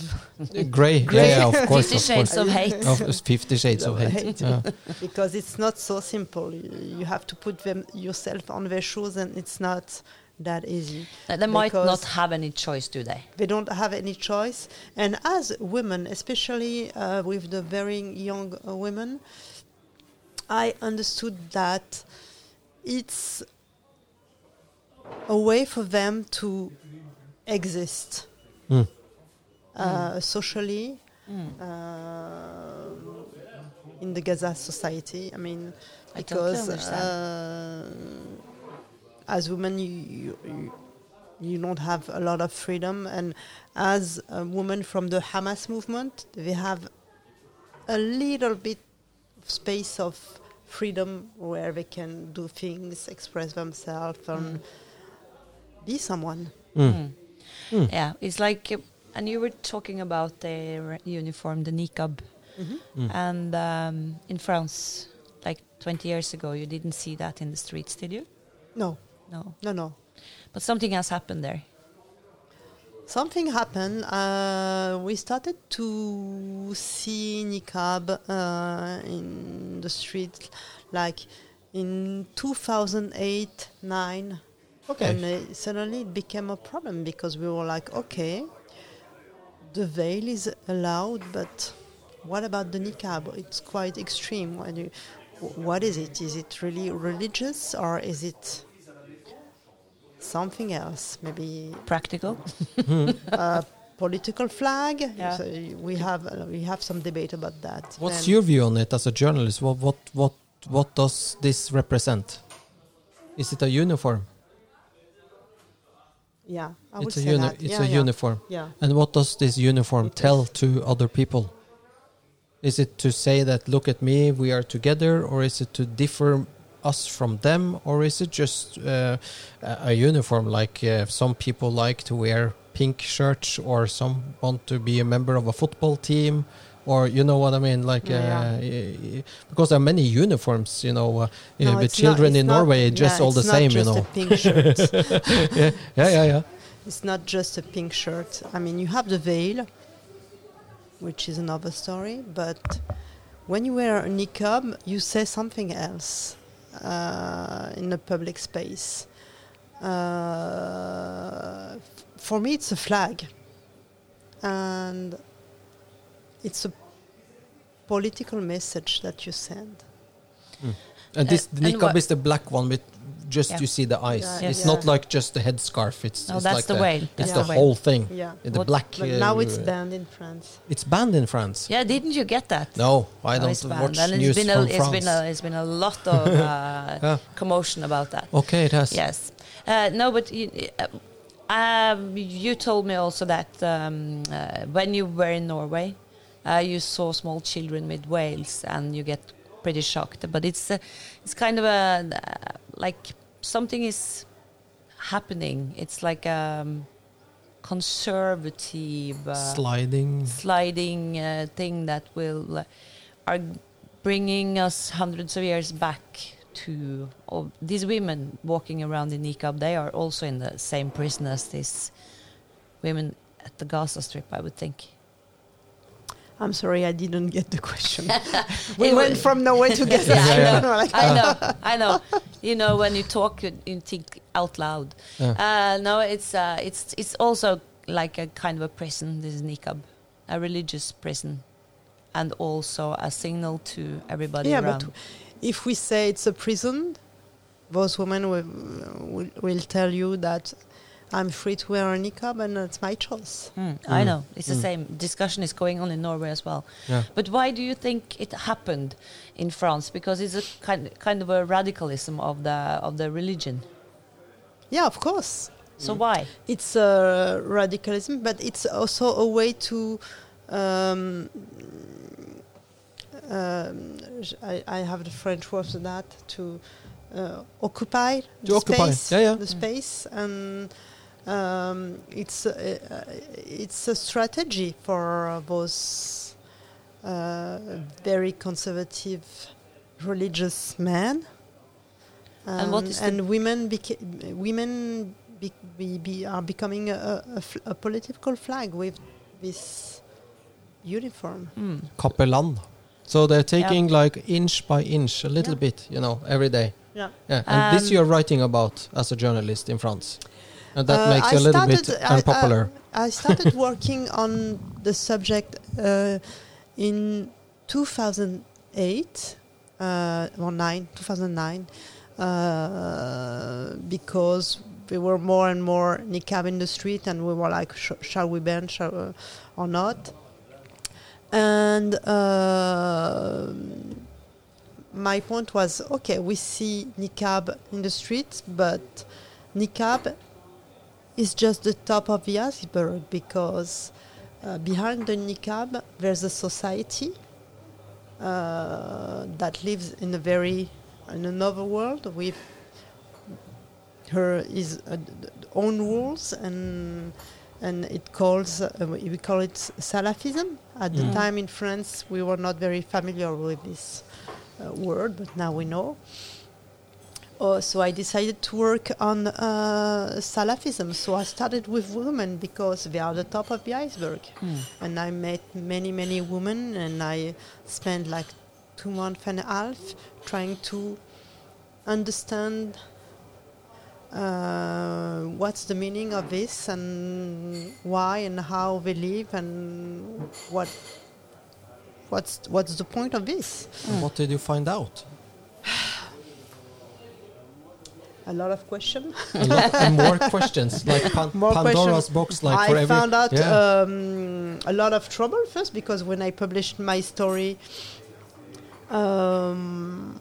Gray. Gray. Yeah, yeah, of course. Fifty of Shades course. of Hate. Of Fifty Shades of Of Hate. Hate. Yeah. because it's not so simple. You you have to put them yourself on their shoes, and it's not that easy. Uh, They might not have any choice, do they? They don't have any choice. And as women, especially uh, with the very young uh, women, I understood that it's a way for them to exist Mm. Uh, socially Mm. uh, in the Gaza society. I mean, because understand. uh, as women, you, you you you don't have a lot of freedom, and as a woman from the Hamas movement, they have a little bit of space of freedom where they can do things, express themselves, and be someone. Mm. Mm. Mm. Yeah, it's like, uh, and you were talking about the uniform, the niqab, Mm. and um, in France, like 20 years ago, you didn't see that in the streets, did you? No, No, no, no. but something has happened there. Something happened. Uh, we started to see niqab uh, in the street, like in 2008, nine, Okay. and uh, suddenly it became a problem because we were like, okay, the veil is allowed, but what about the niqab? It's quite extreme. What, do you, what is it? Is it really religious or is it something else? Maybe Practical. uh, political flag. Yeah. So we have uh, we have some debate about that. What's And- your view on it as a journalist? What what what what does this represent? Is it a uniform? Yeah, I would it's a say uni- that. it's yeah, a yeah. uniform. Yeah. And what does this uniform It tell is. to other people? Is it to say that look at me, we are together, or is it to differ us from them, or is it just uh, a a uniform like uh, some people like to wear pink shirts, or some want to be a member of a football team, or you know what I mean? Like Yeah. uh, because there are many uniforms, you know, uh, No, with it's not- children in not- Norway yeah, all the same, you know. A pink shirt. yeah, yeah, yeah, yeah. It's not just a pink shirt. I mean, you have the veil, which is another story, but when you wear a niqab, you say something else uh, in a public space. Uh, for me, it's a flag, and it's a political message that you send. And this Uh, and niqab what- is the black one with just Yeah. you see the eyes. Yeah, it's yeah. not like just the headscarf. It's, No, it's that's like the veil. It's That's the the veil. whole thing. Yeah, The What- black. but uh, now it's uh, banned in France. It's banned in France. Yeah, didn't you get that? No, I Oh, don't it's banned. watch and news it's been from a, it's France. been a, it's been a lot of uh, Yeah. commotion about that. Okay, it has. Yes. Uh, no, but you, uh, um, you told me also that um, uh, when you were in Norway, uh, you saw small children with whales, and you get pretty shocked. But it's uh, it's kind of a uh, like something is happening. It's like a um, conservative. Uh, Sliding. sliding uh, thing that will uh, are bringing us hundreds of years back to oh, these women walking around in niqab. They are also in the same prison as these women at the Gaza Strip, I would think. I'm sorry, I didn't get the question. we It went was- from nowhere to Gaza. Yeah, I Yeah, know. Like, I know, I know. You know, when you talk, you, you think out loud. Yeah. Uh, no, it's uh, it's it's also like a kind of a prison. This niqab, a religious prison, and also a signal to everybody Yeah, around. but if we say it's a prison, those women will, will, will tell you that I'm free to wear a niqab and it's my choice. Mm, I Mm. know it's the Mm. same discussion is going on in Norway as well. Yeah. But why do you think it happened in France? Because it's a kind kind of a radicalism of the of the religion. Yeah, of course. So why? It's uh, radicalism, but it's also a way to. Um, um, I, I have the French word for that to uh, occupy the occupy, space, yeah, yeah. the space, and um, it's uh, uh, it's a strategy for uh, those uh, very conservative religious men. And what Um, is the- and women beca- women be, be, be are becoming a, a, fl- a political flag with this uniform. Mm. Capellan. So they're taking like inch by inch, a little Yeah. bit, you know, every day. Yeah. Yeah. And this Um, you're writing about as a journalist in France. And that Uh, makes I you a little bit started- I- unpopular. I, I started working on the subject uh, in 2008 uh, or nine, 2009, uh, because we were more and more niqab in the street, and we were like, sh- shall we ban, shall, uh, or not? And uh, my point was, okay, we see niqab in the streets, but niqab is just the top of the iceberg because uh, behind the niqab there's a society uh, that lives in a very in another world with her is uh, own rules and and it calls uh, we call it Salafism. At the Mm. time in France, we were not very familiar with this uh, word, but now we know. Oh, so I decided to work on uh, Salafism. So I started with women because they are the top of the iceberg. Mm. And I met many, many women, and I spent like two months and a half trying to understand uh, what's the meaning of this and why and how they live and what what's what's the point of this. And What did you find out? A lot of questions. A lot, and more questions, like pan- More Pandora's box, like I found out yeah. um, a lot of trouble first because when I published my story, um,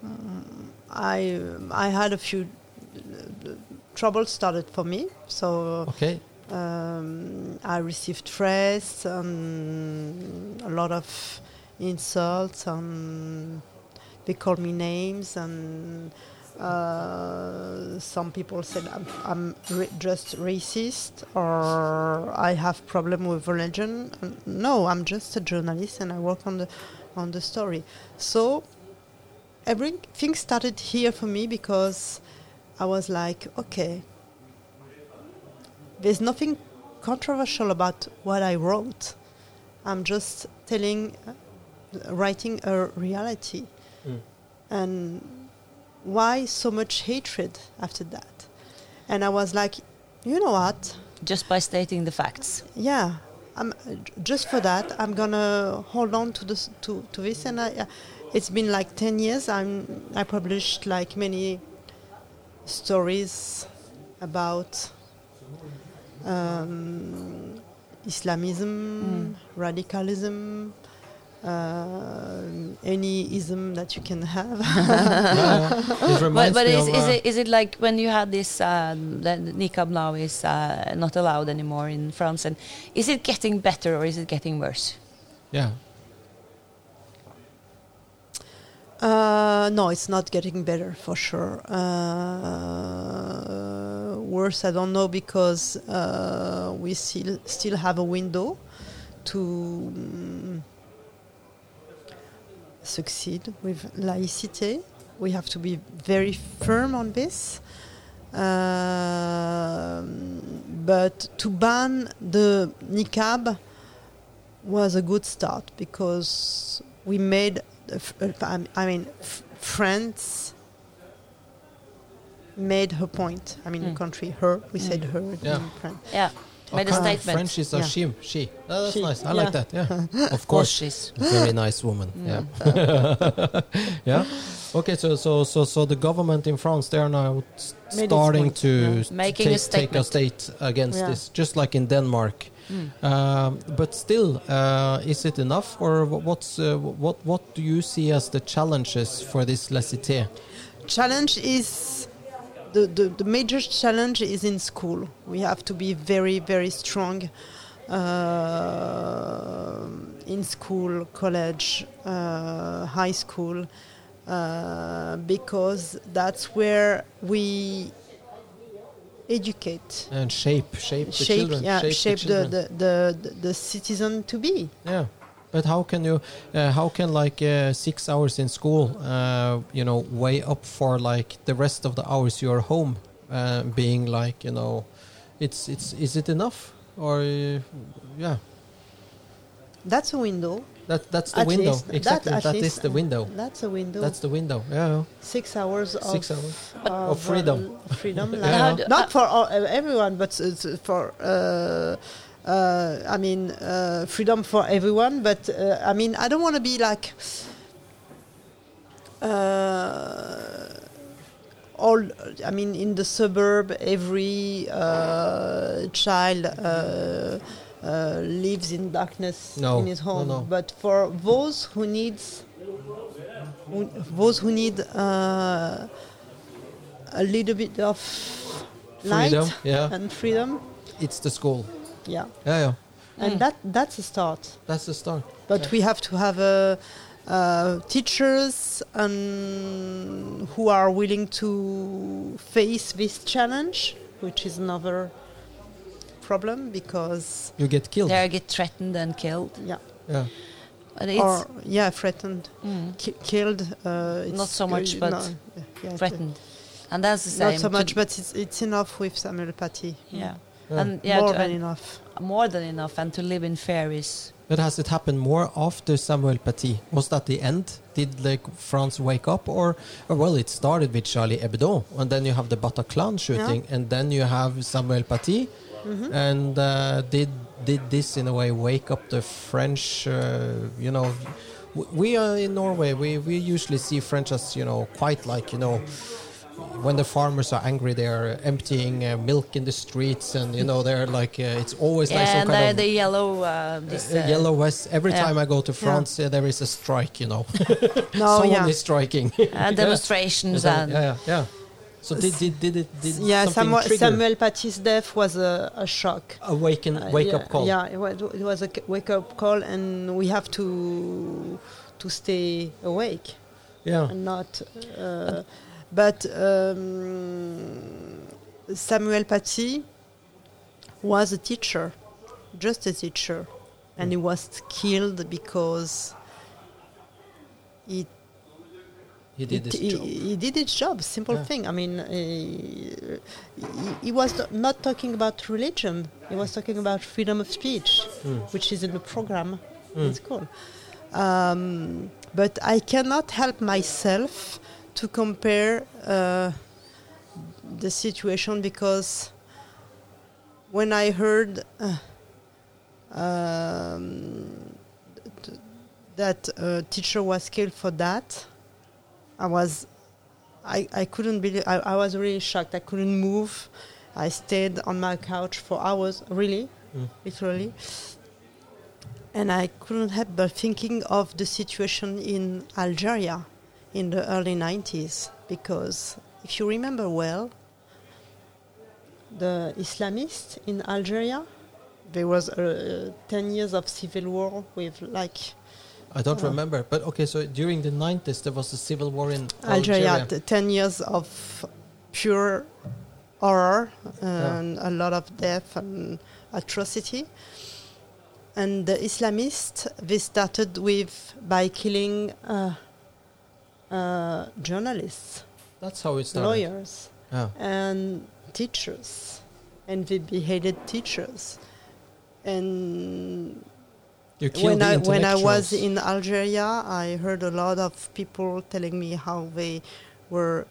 I I had a few uh, trouble started for me. So okay. um, I received threats and a lot of insults and they called me names and uh, some people said I'm, I'm ra- just racist or I have problem with religion. No, I'm just a journalist and I work on the on the story. So everything started here for me because I was like, okay, there's nothing controversial about what I wrote. I'm just telling, uh, writing a reality. Mm. And why so much hatred after that? And I was like, you know what? Just by stating the facts. Yeah, I'm just for that. I'm gonna hold on to this to, to this, and I, uh, it's been like ten years. I'm I published like many stories about um, Islamism, radicalism, uh, any ism that you can have. Yeah, yeah. It But, but is, is, uh, it, is it like when you had this, um, that niqab now is uh, not allowed anymore in France, and is it getting better or is it getting worse? yeah. Uh, no, it's not getting better for sure. Uh, worse, I don't know because uh, we still still have a window to mm, succeed with laïcité. We have to be very firm on this. Um, but to ban the niqab was a good start because we made, uh, uh, I I mean, f- France made her point. I mean, Mm. the country, her, we said her Yeah. in French. Yeah, made a Okay. statement. French is a she. She. Oh, that's She, nice. I yeah. like that. Yeah. of Of course, course. she's. Very nice woman. Mm. Yeah. yeah. Okay. So so so so the government in France they are now s- Made starting to yeah. s- Making a take, take a state against Yeah. this, just like in Denmark. Mm. Um, but still, uh, is it enough, or what's uh, what what do you see as the challenges for this laïcité? challenge is the, the, the major challenge is in school. We have to be very, very strong uh, in school, college, uh, high school, uh, because that's where we educate, And shape, shape the shape, children, yeah, shape, shape, the, the, the, the, the citizen to be. Yeah, but how can you, uh, how can like uh, six hours in school, uh, you know, weigh up for like the rest of the hours you're home, uh, being like, you know, it's it's is it enough or uh, yeah, That's a window. that that's the At window least. That exactly. at That is the window. That's a window. That's the window. Yeah, six hours six of, hours. of, Of freedom. uh, freedom. Yeah. like- How do- not for all, uh, everyone, but it's for. Uh, I mean, uh, freedom for everyone, but uh, I mean, I don't want to be like uh, all. I mean, in the suburb, every uh, child uh, uh, lives in darkness No, in his home. no. But for those who needs, who, those who need uh, a little bit of light Yeah, and freedom, it's the school. Yeah, Yeah, yeah. and Mm. that that's a start. That's the start. But Yeah. we have to have uh, uh, teachers and who are willing to face this challenge, which is another problem because You get killed. They get threatened and killed. yeah, Yeah. But it's or yeah, threatened, mm, ki- killed. Uh, it's Not so much, uh, but no, yeah, threatened, and that's the same. Not so much, but it's, it's enough with Samuel Paty. yeah. Yeah. and yeah, more to- than and enough. more than enough, and to live in fear is But has it happened more after Samuel Paty? Was that the end? Did like France wake up, or, or well, it started with Charlie Hebdo, and then you have the Bataclan shooting, and then you have Samuel Paty, Mhm. and uh, did did this in a way wake up the French? Uh, you know, we are in Norway. We we usually see French as you know quite like you know when the farmers are angry, they are emptying uh, milk in the streets, and you know they're like uh, it's always like Yeah, some and kind the, of the yellow, uh, this, uh, uh, yellow vest. Every yeah. time I go to France, uh, there is a strike. You know, No, someone yeah. is striking. uh, demonstrations yeah, and yeah, yeah. So did did did it did yeah, Samuel, Samuel Paty's death was a, a shock. awaken Uh, wake yeah, up call? Yeah, it was, it was a wake up call, and we have to to stay awake yeah. and not. But um, Samuel Paty was a teacher, just a teacher, and he was killed because he He did his he, job. he did his job. Simple Yeah. thing. I mean, he, he was not talking about religion. He was talking about freedom of speech, Mm. which is in the program Mm. in school. Um, but I cannot help myself to compare uh, the situation because when I heard uh, um, th- that a teacher was killed for that, I was, I, I couldn't believe, I, I was really shocked. I couldn't move. I stayed on my couch for hours, really, Mm. literally. And I couldn't help but thinking of the situation in Algeria in the early 90s. Because if you remember well, the Islamists in Algeria, there was uh, 10 years of civil war with like I don't Oh. remember, but okay. So during the nineties, there was a civil war in Algeria, Algeria. t- 10 years of pure horror and a lot of death and atrocity. And the Islamists, they started with by killing uh, uh, journalists, That's how lawyers, Yeah. and teachers, and they beheaded teachers. And when I when I was in Algeria, I heard a lot of people telling me how they were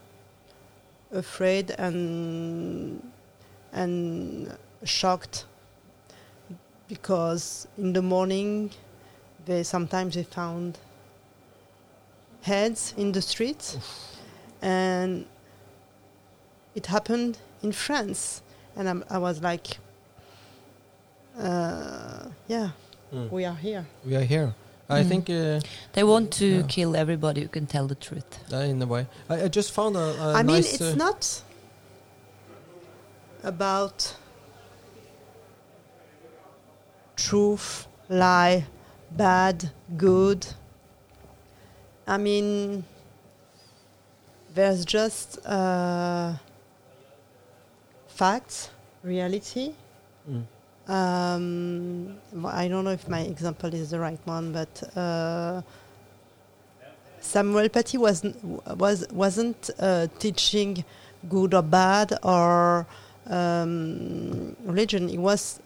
afraid and and shocked because in the morning they sometimes they found heads in the streets and it happened in France and I'm, I was like uh, yeah Mm. we are here we are here. I Mm. think uh, they want to Yeah. kill everybody who can tell the truth. uh, in a way. I, I just found a, a I mean, it's uh, not about truth, lie, bad, good. I mean, there's just uh, facts, reality. mm. Um, well, I don't know if my example is the right one, but uh, Samuel Paty was was wasn't uh, teaching good or bad or um, religion. It was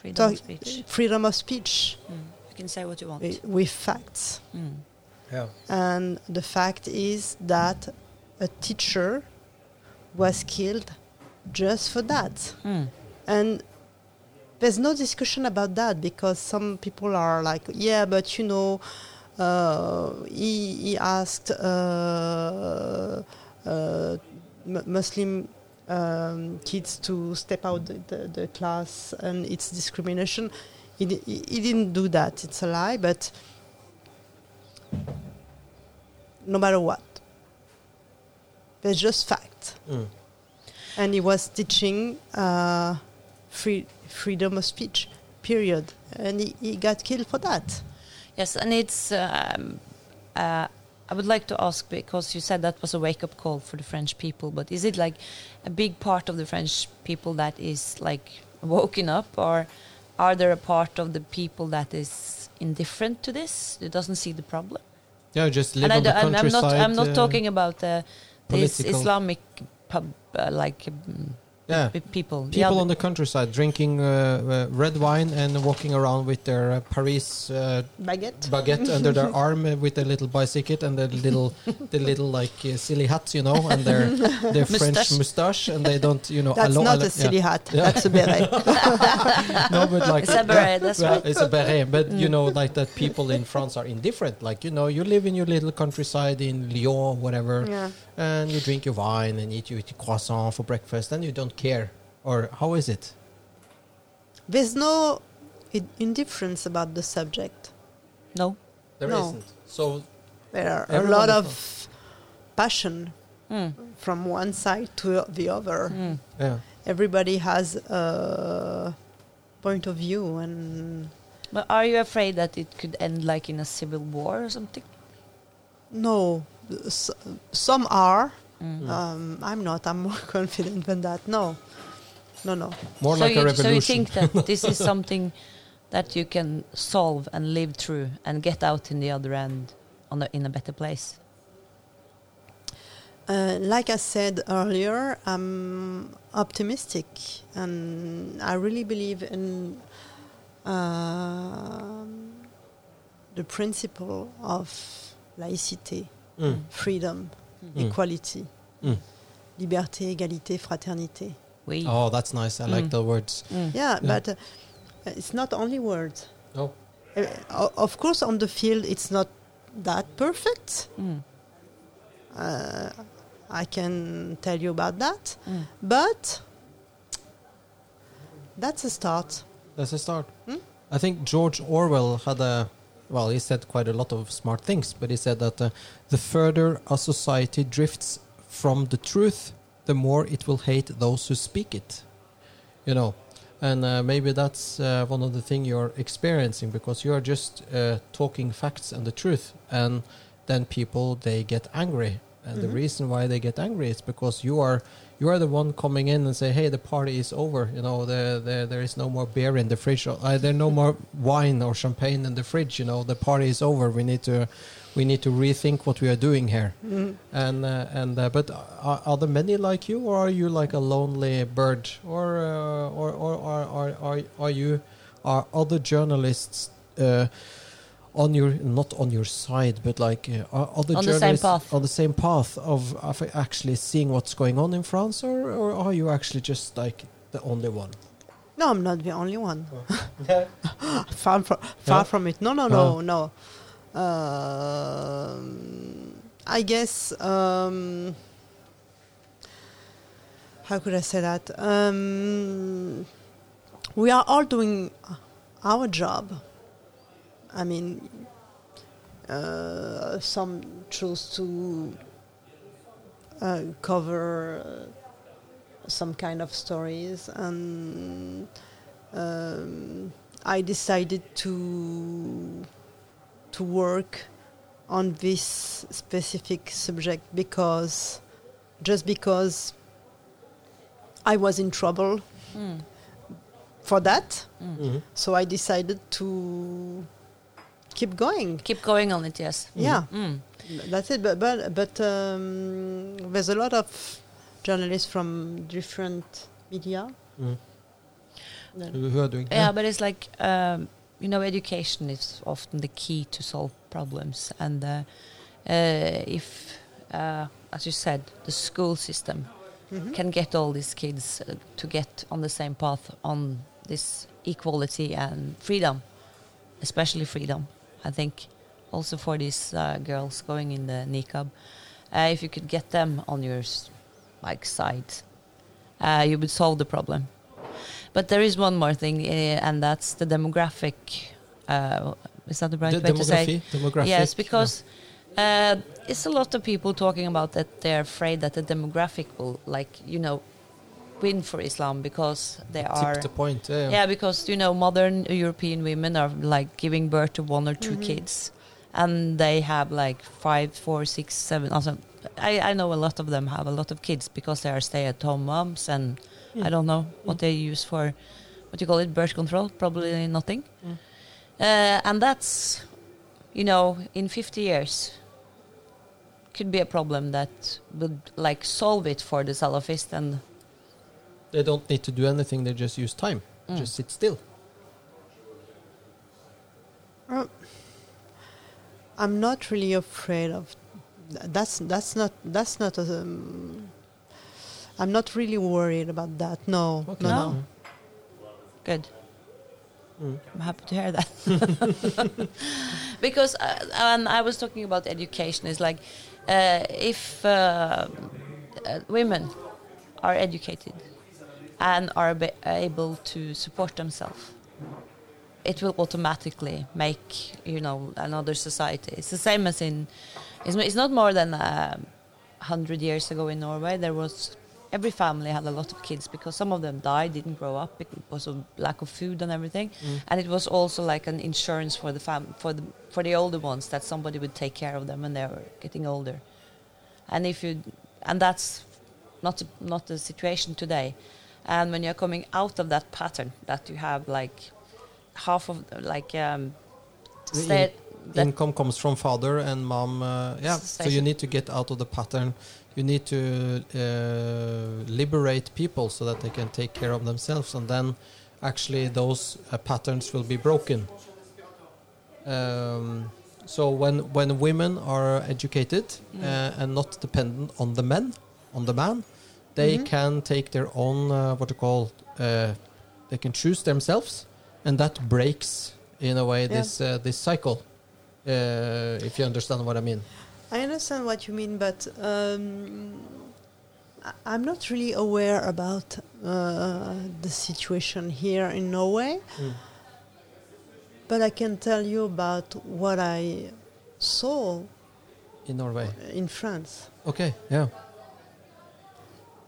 Freedom of speech. freedom of speech Mm. You can say what you want. with facts. Mm. Yeah. And the fact is that a teacher was killed just for that. Mm. And there's no discussion about that because some people are like, yeah, but you know, uh, he, he asked uh, uh, m- Muslim um, kids to step out the, the, the class and it's discrimination. He, di- he he didn't do that. It's a lie, but no matter what, there's just fact Mm. and he was teaching uh, free freedom of speech period and he, he got killed for that Yes, and it's. Um, uh, I would like to ask because you said that was a wake up call for the French people, but is it like a big part of the French people that is like woken up, or are there a part of the people that is indifferent to this, who doesn't see the problem? Yeah, just live and I on the do- I'm, countryside. not. I'm not uh, talking about uh, this Islamic pub, uh, like um, Yeah. with people. People other- on the countryside drinking uh, uh, red wine and walking around with their uh, Paris uh, Baguette. baguette under their arm uh, with a little bicycle and the little, the little like uh, silly hats, you know, and their their French Moustache. and they don't, you know. That's allo- not allo- a silly yeah. hat. Yeah. That's a beret. No, but like It's a beret, that's yeah, right. It's a beret, but you know, like that people in France are indifferent. Like you know, you live in your little countryside in Lyon, whatever, yeah. And you drink your wine and eat your croissant for breakfast, and you don't care. Or how is it? There's no indifference about the subject. no. There No. not So There are a lot is of passion Mm. from one side to the other. Mm. yeah, Everybody has a point of view, and But are you afraid that it could end like in a civil war or something? no, s- some are. Mm. Um, I'm not. I'm more confident than that. No, no, no. more so, like you, a so you think that this is something that you can solve and live through and get out in the other end on a, in a better place? Uh, like I said earlier, I'm optimistic, and I really believe in um the principle of laïcité, Mm. freedom, Mm. equality, Mm. liberté, égalité, fraternité. We. Oh, that's nice. I like Mm. the words. Mm. Yeah, Yeah. but uh, it's not only words. Oh, Uh, of course, on the field, it's not that perfect. Mm. Uh, I can tell you about that. Mm. But that's a start. that's a start. Hmm? I think George Orwell had a well, he said quite a lot of smart things, but he said that uh, the further a society drifts from the truth, the more it will hate those who speak it. You know, and uh, maybe that's uh, one of the things you're experiencing because you are just uh, talking facts and the truth, and then people they get angry, and the Mhm. reason why they get angry is because you are you are the one coming in and say, "Hey, the party is over. You know, the, the, there is no more beer in the fridge. Or, uh, there no more wine or champagne in the fridge. You know, the party is over. We need to, we need to rethink what we are doing here." Mm. And uh, and uh, but are, are there many like you, or are you like a lonely bird, or uh, or or or are are, are you are other journalists? Uh, on your not on your side, but like uh, are other On the same journalists path. on the same path of, of actually seeing what's going on in France, or, or are you actually just like the only one? No, I'm not the only one. Yeah. far from, far Yeah? from it. No, no, no, no. Um, I guess. Um, how could I say that? Um, we are all doing our job. I mean, uh, some chose to uh, cover uh, some kind of stories, and um, I decided to to work on this specific subject because just because I was in trouble Mm. for that, Mm. Mhm. so I decided to keep going. Keep going on it, yes. Yeah, Mm. that's it. But but but um, there's a lot of journalists from different media. Mm. Who who are doing? Yeah, but it's like um, you know, education is often the key to solve problems, and uh, uh, if, uh, as you said, the school system Mhm. can get all these kids uh, to get on the same path on this equality and freedom, especially freedom. I think also for these uh, girls going in the niqab, uh, if you could get them on your like side, uh, you would solve the problem. But there is one more thing, uh, and that's the demographic. Uh, is that the right The way to say? demography, demographic. Yes, because uh, it's a lot of people talking about that they're afraid that the demographic will, like, you know, win for Islam because they yeah. are. tip the point. Yeah, Yeah, because you know, modern European women are like giving birth to one or 2 Mhm. kids, and they have like five, four, six, seven. Also, I, I know a lot of them have a lot of kids because they are stay-at-home moms, and I don't know what they use for what you call it, birth control. Probably nothing. Mm. Uh, and that's, you know, in 50 years, could be a problem that would like solve it for the Salafist and They don't need to do anything. They just use time. Mm. Just sit still. Uh, I'm not really afraid of. That's that's not that's not. A, um, I'm not really worried about that. No, Okay. no, No? no. Good. Mm. I'm happy to hear that. because uh, and I was talking about education. Is like uh, if uh, uh, women are educated and are able to support themselves, it will automatically make you know another society. It's the same as in. It's, it's not more than a hundred years ago in Norway. There was every family had a lot of kids because some of them died, didn't grow up because of lack of food and everything, Mm. and it was also like an insurance for the fam for the for the older ones that somebody would take care of them when they were getting older, and if you and that's not not the situation today, and when you're coming out of that pattern that you have like half of like um, The that Income comes from father and mom. Uh, yeah, so you need to get out of the pattern. You need to uh, liberate people so that they can take care of themselves, and then actually those uh, patterns will be broken. Um, so when when women are educated Mm. uh, and not dependent on the men, on the man, they Mhm. can take their own uh, what you call uh, they can choose themselves, and that breaks in a way Yeah. this uh, this cycle. Uh, if you understand what I mean. I understand what you mean, but um, I'm not really aware about uh, the situation here in Norway. But I can tell you about what I saw In Norway. in France. Okay. Yeah.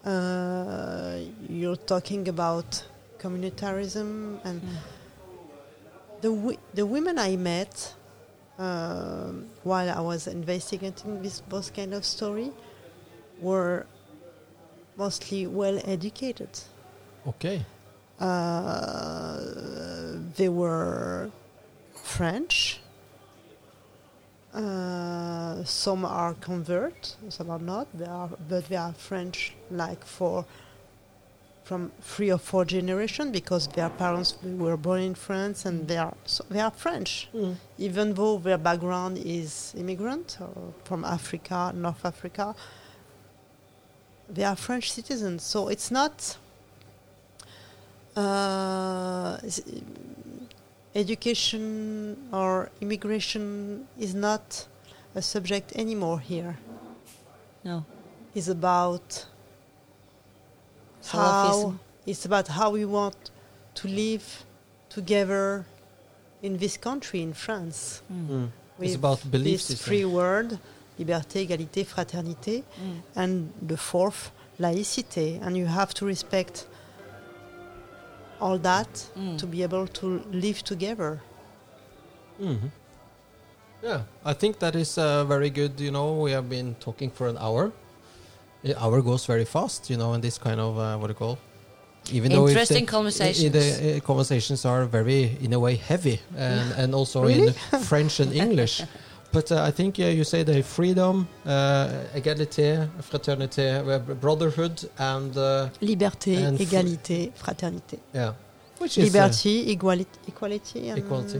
Uh, you're talking about communitarism and Mm. the wi- the women I met um, while I was investigating this both kind of story were mostly well educated. Okay. Uh, they were French. Uh, some are convert, some are not. They are, but they are French, like for from three or four generation because their parents were born in France and they are so they are French, even though their background is immigrant or from Africa, North Africa. They are French citizens, so it's not uh, education or immigration is not a subject anymore here. no It's about how it's about how we want to live together in this country in France. Mm. It's about belief this system. free word, liberté, égalité, fraternité, Mm. and the fourth, laïcité. And you have to respect all that Mm. to be able to live together. Mhm. Yeah, I think that is uh, very good. You know, we have been talking for an hour. The hour goes very fast, you know, in this kind of uh, what do you call? Even though Interesting the, conversations. i- the uh, conversations are very, in a way, heavy, and and also Really? in French and English. But uh, I think uh, you say the freedom, uh, égalité, fraternité, uh, brotherhood, and uh, Liberté, And fr- égalité, fraternité. yeah, which is uh, Liberty, equality, equality, and, Equality.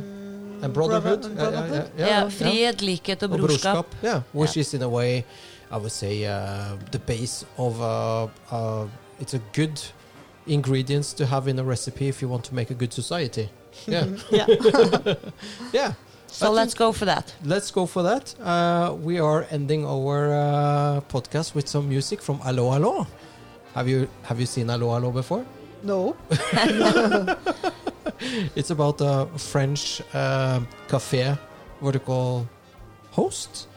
and brotherhood. brother- and Yeah, yeah, brotherhood. yeah, yeah, yeah. frihet, likhet og Og brorskap. Yeah, which Yeah. is in a way, I would say, uh, the base of. Uh, uh, it's a good ingredients to have in a recipe if you want to make a good society. Yeah, yeah. yeah. So I let's go for that. Let's go for that. Uh, we are ending our uh, podcast with some music from Allo Allo. Have you have you seen Allo Allo before? No. It's about a French uh, cafe, what do you call, host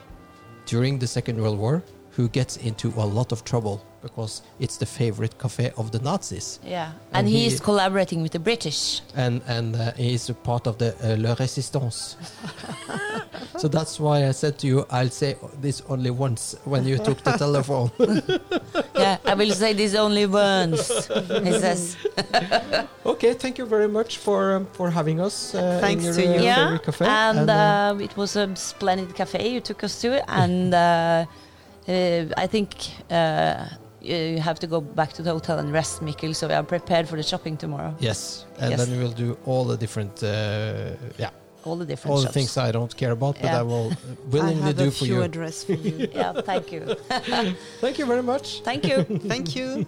during the Second World War, who gets into a lot of trouble because it's the favorite cafe of the Nazis, Yeah. And And, he- is collaborating with the British. and and uh, he's a part of the uh, Le Résistance. so that's why I said to you, I'll say this only once when you took the telephone. yeah, I will say this only once. He says. okay, thank you very much for um, for having us. Uh, Thanks in your, to you. uh, Yeah, favorite cafe. and uh, uh, it was a splendid cafe you took us to, and uh, uh, I think uh, you have to go back to the hotel and rest, Mikkel. So we are prepared for the shopping tomorrow. Yes, and Yes. then we will do all the different, uh, yeah, All the different all the shops. things I don't care about, but I will I willingly have do a for few you. address for you. yeah, thank you. Thank you very much. Thank you. Thank you.